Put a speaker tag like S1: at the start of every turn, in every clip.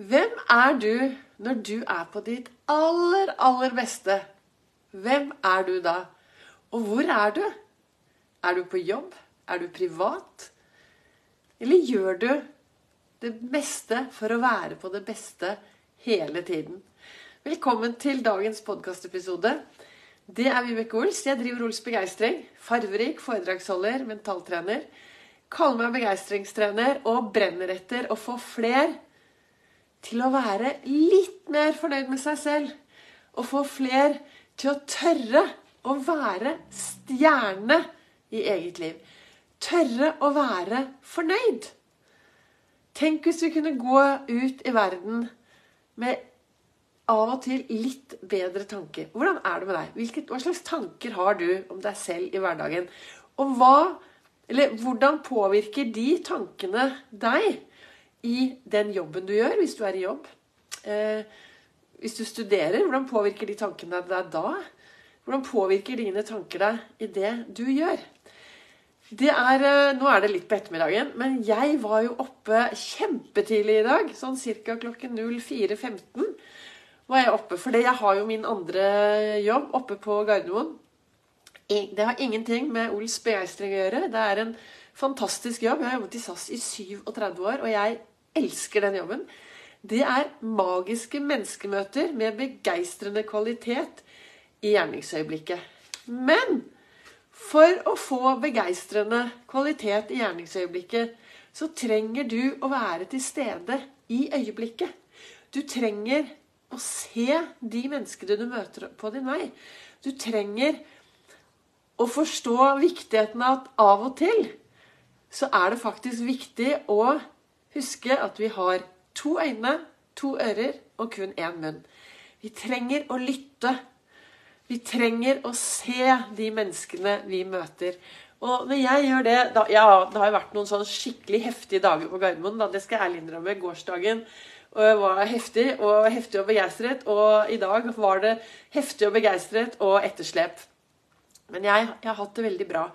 S1: Hvem er du når du er på ditt aller, aller beste? Hvem er du da? Og hvor er du? Er du på jobb? Er du privat? Eller gjør du det meste for å være på det beste hele tiden? Velkommen til dagens podkastepisode. Det er Vibeke Ols. Jeg driver Ols Begeistring. Farverik foredragsholder, mentaltrener. Kaller meg begeistringstrener og brenner etter å få fler til å være litt mer fornøyd med seg selv. Og få fler til å tørre å være stjerne i eget liv. Tørre å være fornøyd. Tenk hvis vi kunne gå ut i verden med av og til litt bedre tanker. Hvordan er det med deg? Hvilket, hva slags tanker har du om deg selv i hverdagen? Og hva, eller hvordan påvirker de tankene deg i den jobben du gjør, hvis du er i jobb. Eh, hvis du studerer, hvordan påvirker de tankene deg da? Hvordan påvirker dine tanker deg i det du gjør? Det er, eh, nå er det litt på ettermiddagen, men jeg var jo oppe kjempetidlig i dag. Sånn ca. klokken 04.15 var jeg oppe. For jeg har jo min andre jobb oppe på Gardermoen. Det har ingenting med Ols begeistring å gjøre. Det er en fantastisk jobb. Jeg har jobbet i SAS i 37 år, og jeg elsker den jobben. Det er magiske menneskemøter med begeistrende kvalitet i gjerningsøyeblikket. Men for å få begeistrende kvalitet i gjerningsøyeblikket, så trenger du å være til stede i øyeblikket. Du trenger å se de menneskene du møter på din vei. Du trenger å forstå viktigheten av at av og til så er det faktisk viktig å huske at vi har to øyne, to ører og kun én munn. Vi trenger å lytte. Vi trenger å se de menneskene vi møter. Og når jeg gjør det da, ja, Det har jo vært noen sånn skikkelig heftige dager på Gardermoen. Da, det skal jeg ærlig innrømme. Gårsdagen var heftig og heftig og begeistret. Og i dag var det heftig og begeistret og etterslep. Men jeg, jeg har hatt det veldig bra.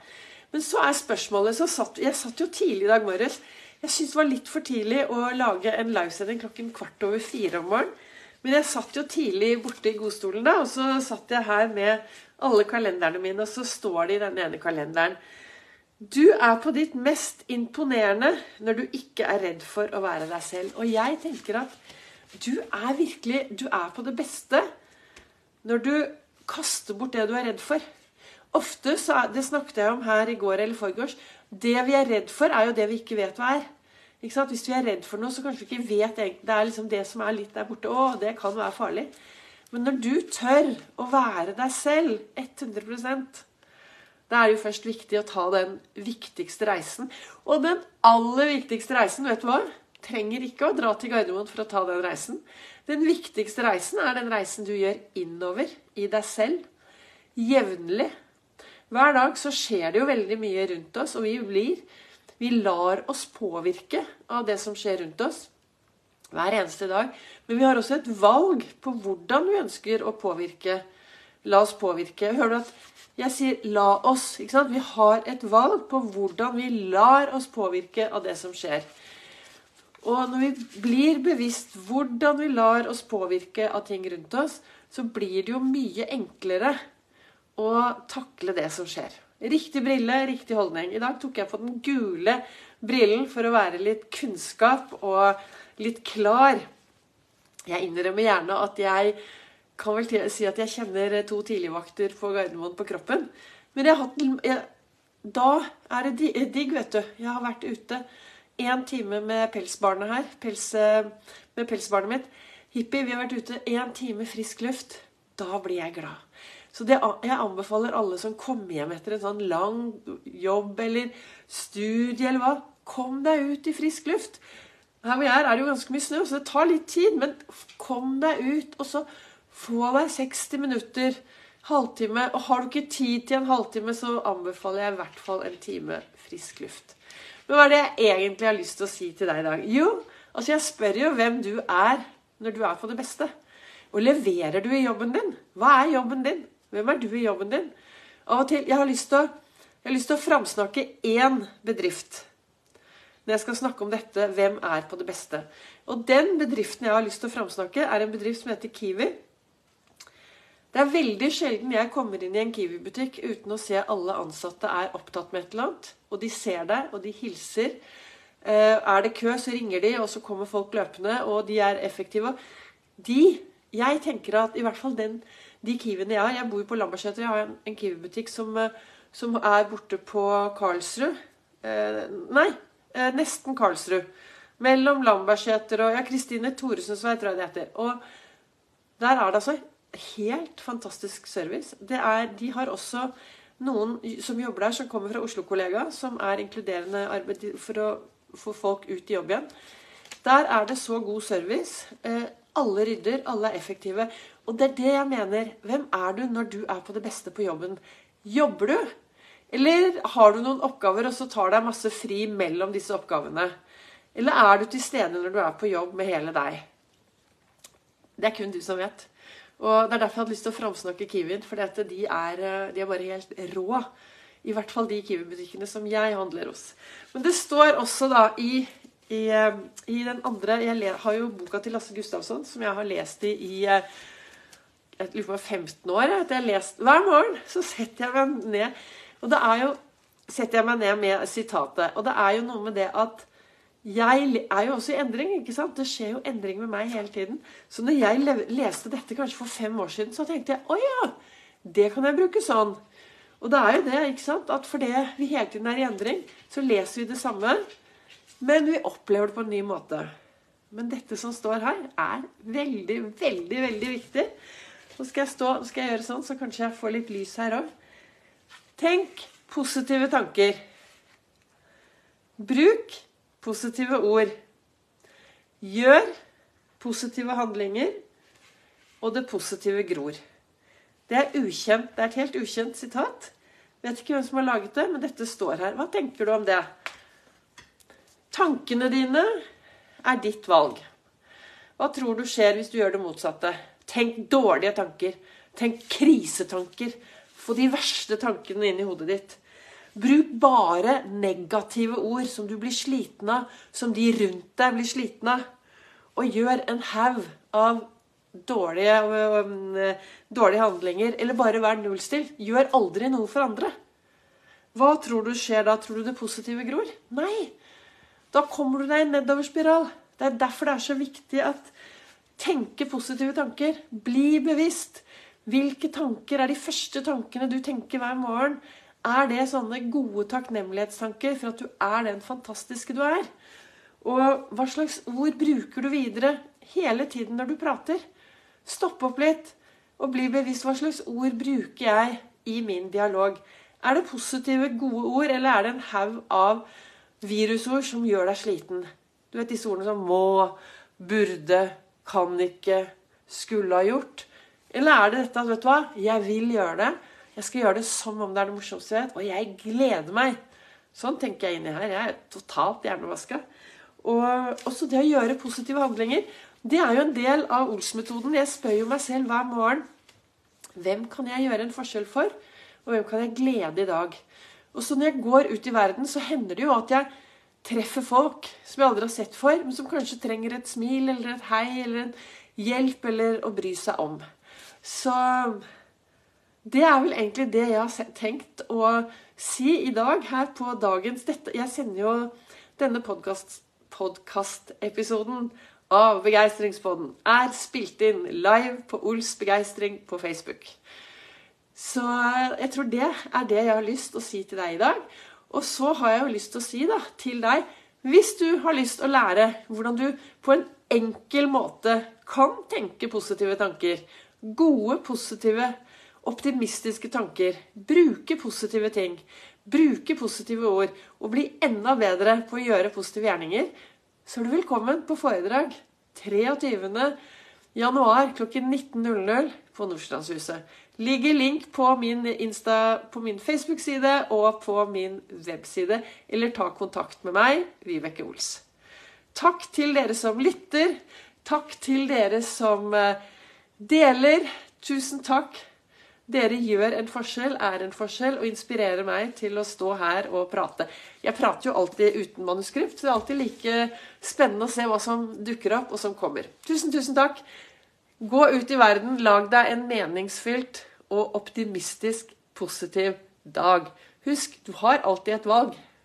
S1: Men så er spørsmålet så satt, Jeg satt jo tidlig i dag morges. Jeg syntes det var litt for tidlig å lage en livesending klokken kvart over fire om morgenen. Men jeg satt jo tidlig borte i godstolen da, og så satt jeg her med alle kalenderne mine, og så står det i den ene kalenderen Du er på ditt mest imponerende når du ikke er redd for å være deg selv. Og jeg tenker at du er virkelig Du er på det beste når du kaster bort det du er redd for. Ofte, så Det snakket jeg om her i går eller forgårs. Det vi er redd for, er jo det vi ikke vet hva er. Hvis vi er redd for noe, så kanskje vi ikke vet Det er liksom det som er litt der borte. Å, det kan være farlig. Men når du tør å være deg selv 100% da er det jo først viktig å ta den viktigste reisen. Og den aller viktigste reisen, vet du hva? Trenger ikke å dra til Gardermoen for å ta den reisen. Den viktigste reisen er den reisen du gjør innover i deg selv. Jevnlig. Hver dag så skjer det jo veldig mye rundt oss, og vi blir vi lar oss påvirke av det som skjer rundt oss hver eneste dag. Men vi har også et valg på hvordan vi ønsker å påvirke. La oss påvirke. Hører du at jeg sier 'la oss'? ikke sant? Vi har et valg på hvordan vi lar oss påvirke av det som skjer. Og når vi blir bevisst hvordan vi lar oss påvirke av ting rundt oss, så blir det jo mye enklere å takle det som skjer. Riktig brille, riktig holdning. I dag tok jeg på den gule brillen for å være litt kunnskap og litt klar. Jeg innrømmer gjerne at jeg kan vel si at jeg kjenner to tidligvakter på Gardermoen på kroppen. Men jeg har hatt, jeg, da er det digg, vet du. Jeg har vært ute én time med pelsbarnet her. Pels, med pelsbarnet mitt. Hippie. Vi har vært ute én time frisk luft. Da blir jeg glad. Så det, jeg anbefaler alle som kommer hjem etter en sånn lang jobb eller studie eller hva, kom deg ut i frisk luft. Her hvor jeg er, er det jo ganske mye snø, så det tar litt tid. Men kom deg ut, og så få deg 60 minutter, halvtime. Og har du ikke tid til en halvtime, så anbefaler jeg i hvert fall en time frisk luft. Men hva er det jeg egentlig har lyst til å si til deg i dag? Jo, altså jeg spør jo hvem du er når du er på det beste. Og leverer du i jobben din? Hva er jobben din? Hvem er du i jobben din? Av og til, Jeg har lyst til å, lyst å framsnakke én bedrift. når jeg skal snakke om dette hvem er på det beste. Og den bedriften jeg har lyst til å framsnakke, er en bedrift som heter Kiwi. Det er veldig sjelden jeg kommer inn i en Kiwi-butikk uten å se alle ansatte er opptatt med et eller annet. Og de ser deg, og de hilser. Eh, er det kø, så ringer de, og så kommer folk løpende, og de er effektive. De Jeg tenker at i hvert fall den, de Kiwiene jeg har Jeg bor jo på Lambertseter, jeg har en, en kiwibutikk som, eh, som, er borte på Karlsrud. Eh, nei, eh, nesten Karlsrud. Mellom Lambertseter og ja, Kristine Thoresens vei, tror jeg det heter. Og der er det altså helt fantastisk service. Er, de har også noen som jobber der, som kommer fra Oslo-kollega, som er inkluderende arbeid for å få folk ut i jobb igjen. Der er det så god service. Eh, alle rydder, alle er effektive. Og det er det jeg mener. Hvem er du når du er på det beste på jobben? Jobber du? Eller har du noen oppgaver, og så tar deg masse fri mellom disse oppgavene? Eller er du til stede når du er på jobb med hele deg? Det er kun du som vet. Og Det er derfor jeg hadde lyst til å framsnakke Kiwien. For de, er, de er bare helt rå. I hvert fall de Kiwi-butikkene som jeg handler hos. Men det står også da i, i, i den andre Jeg har jo boka til Lasse Gustavsson, som jeg har lest i i jeg lurer på 15 år. At jeg har lest, Hver morgen så setter jeg meg ned og det er jo setter jeg meg ned med sitatet. Og det er jo noe med det at jeg er jo også i endring. ikke sant? Det skjer jo endring med meg hele tiden. Så når jeg leste dette kanskje for fem år siden, så tenkte jeg å ja, det kan jeg bruke sånn. Og det er jo det, ikke sant, at fordi vi hele tiden er i endring, så leser vi det samme, men vi opplever det på en ny måte. Men dette som står her, er veldig, veldig, veldig viktig. Nå skal jeg, stå, skal jeg gjøre sånn, så kanskje jeg får litt lys her òg. Tenk positive tanker. Bruk positive ord. Gjør positive handlinger, og det positive gror. Det er ukjent, det er et helt ukjent sitat. Vet ikke hvem som har laget det, men dette står her. Hva tenker du om det? Tankene dine er ditt valg. Hva tror du skjer hvis du gjør det motsatte? Tenk dårlige tanker. Tenk krisetanker. Få de verste tankene inn i hodet ditt. Bruk bare negative ord som du blir sliten av, som de rundt deg blir sliten av. Og gjør en haug av dårlige, um, dårlige, handlinger. Eller bare vær nullstilt. Gjør aldri noe for andre. Hva tror du skjer da? Tror du det positive gror? Nei. Da kommer du deg i en nedoverspiral. Det er derfor det er så viktig at tenke positive tanker. Bli bevisst. Hvilke tanker er de første tankene du tenker hver morgen? Er det sånne gode takknemlighetstanker for at du er den fantastiske du er? Og hva slags ord bruker du videre hele tiden når du prater? Stopp opp litt og bli bevisst hva slags ord bruker jeg i min dialog. Er det positive, gode ord, eller er det en haug av virusord som gjør deg sliten? Du vet disse ordene som må, burde, kan ikke, skulle ha gjort. Eller er det dette at vet du hva, jeg vil gjøre det. Jeg skal gjøre det som om det er det morsomste jeg vet. Og jeg gleder meg. Sånn tenker jeg inni her. Jeg er totalt hjernevaska. Og også det å gjøre positive handlinger. Det er jo en del av Ols-metoden. Jeg spør jo meg selv hver morgen hvem kan jeg gjøre en forskjell for, og hvem kan jeg glede i dag. Og så når jeg går ut i verden, så hender det jo at jeg treffer folk som jeg aldri har sett før, men som kanskje trenger et smil eller et hei eller en hjelp eller å bry seg om. Så det er vel egentlig det jeg har tenkt å si i dag her på dagens dette. Jeg sender jo denne podkastepisoden av Begeistringspodden er spilt inn live på Ols Begeistring på Facebook. Så jeg tror det er det jeg har lyst til å si til deg i dag. Og så har jeg jo lyst til å si da, til deg Hvis du har lyst til å lære hvordan du på en enkel måte kan tenke positive tanker Gode, positive, optimistiske tanker. Bruke positive ting. Bruke positive ord. Og bli enda bedre på å gjøre positive gjerninger. Så er du velkommen på foredrag 23. januar klokken 19.00 på Nordstrandshuset. Ligger link på min, min Facebook-side og på min webside. Eller ta kontakt med meg, Vibeke Ols. Takk til dere som lytter. Takk til dere som eh, deler. Tusen takk. Dere gjør en forskjell, er en forskjell, og inspirerer meg til å stå her og prate. Jeg prater jo alltid uten manuskript, så det er alltid like spennende å se hva som dukker opp, og som kommer. Tusen, tusen takk. Gå ut i verden, lag deg en meningsfylt og optimistisk positiv dag. Husk, du har alltid et valg.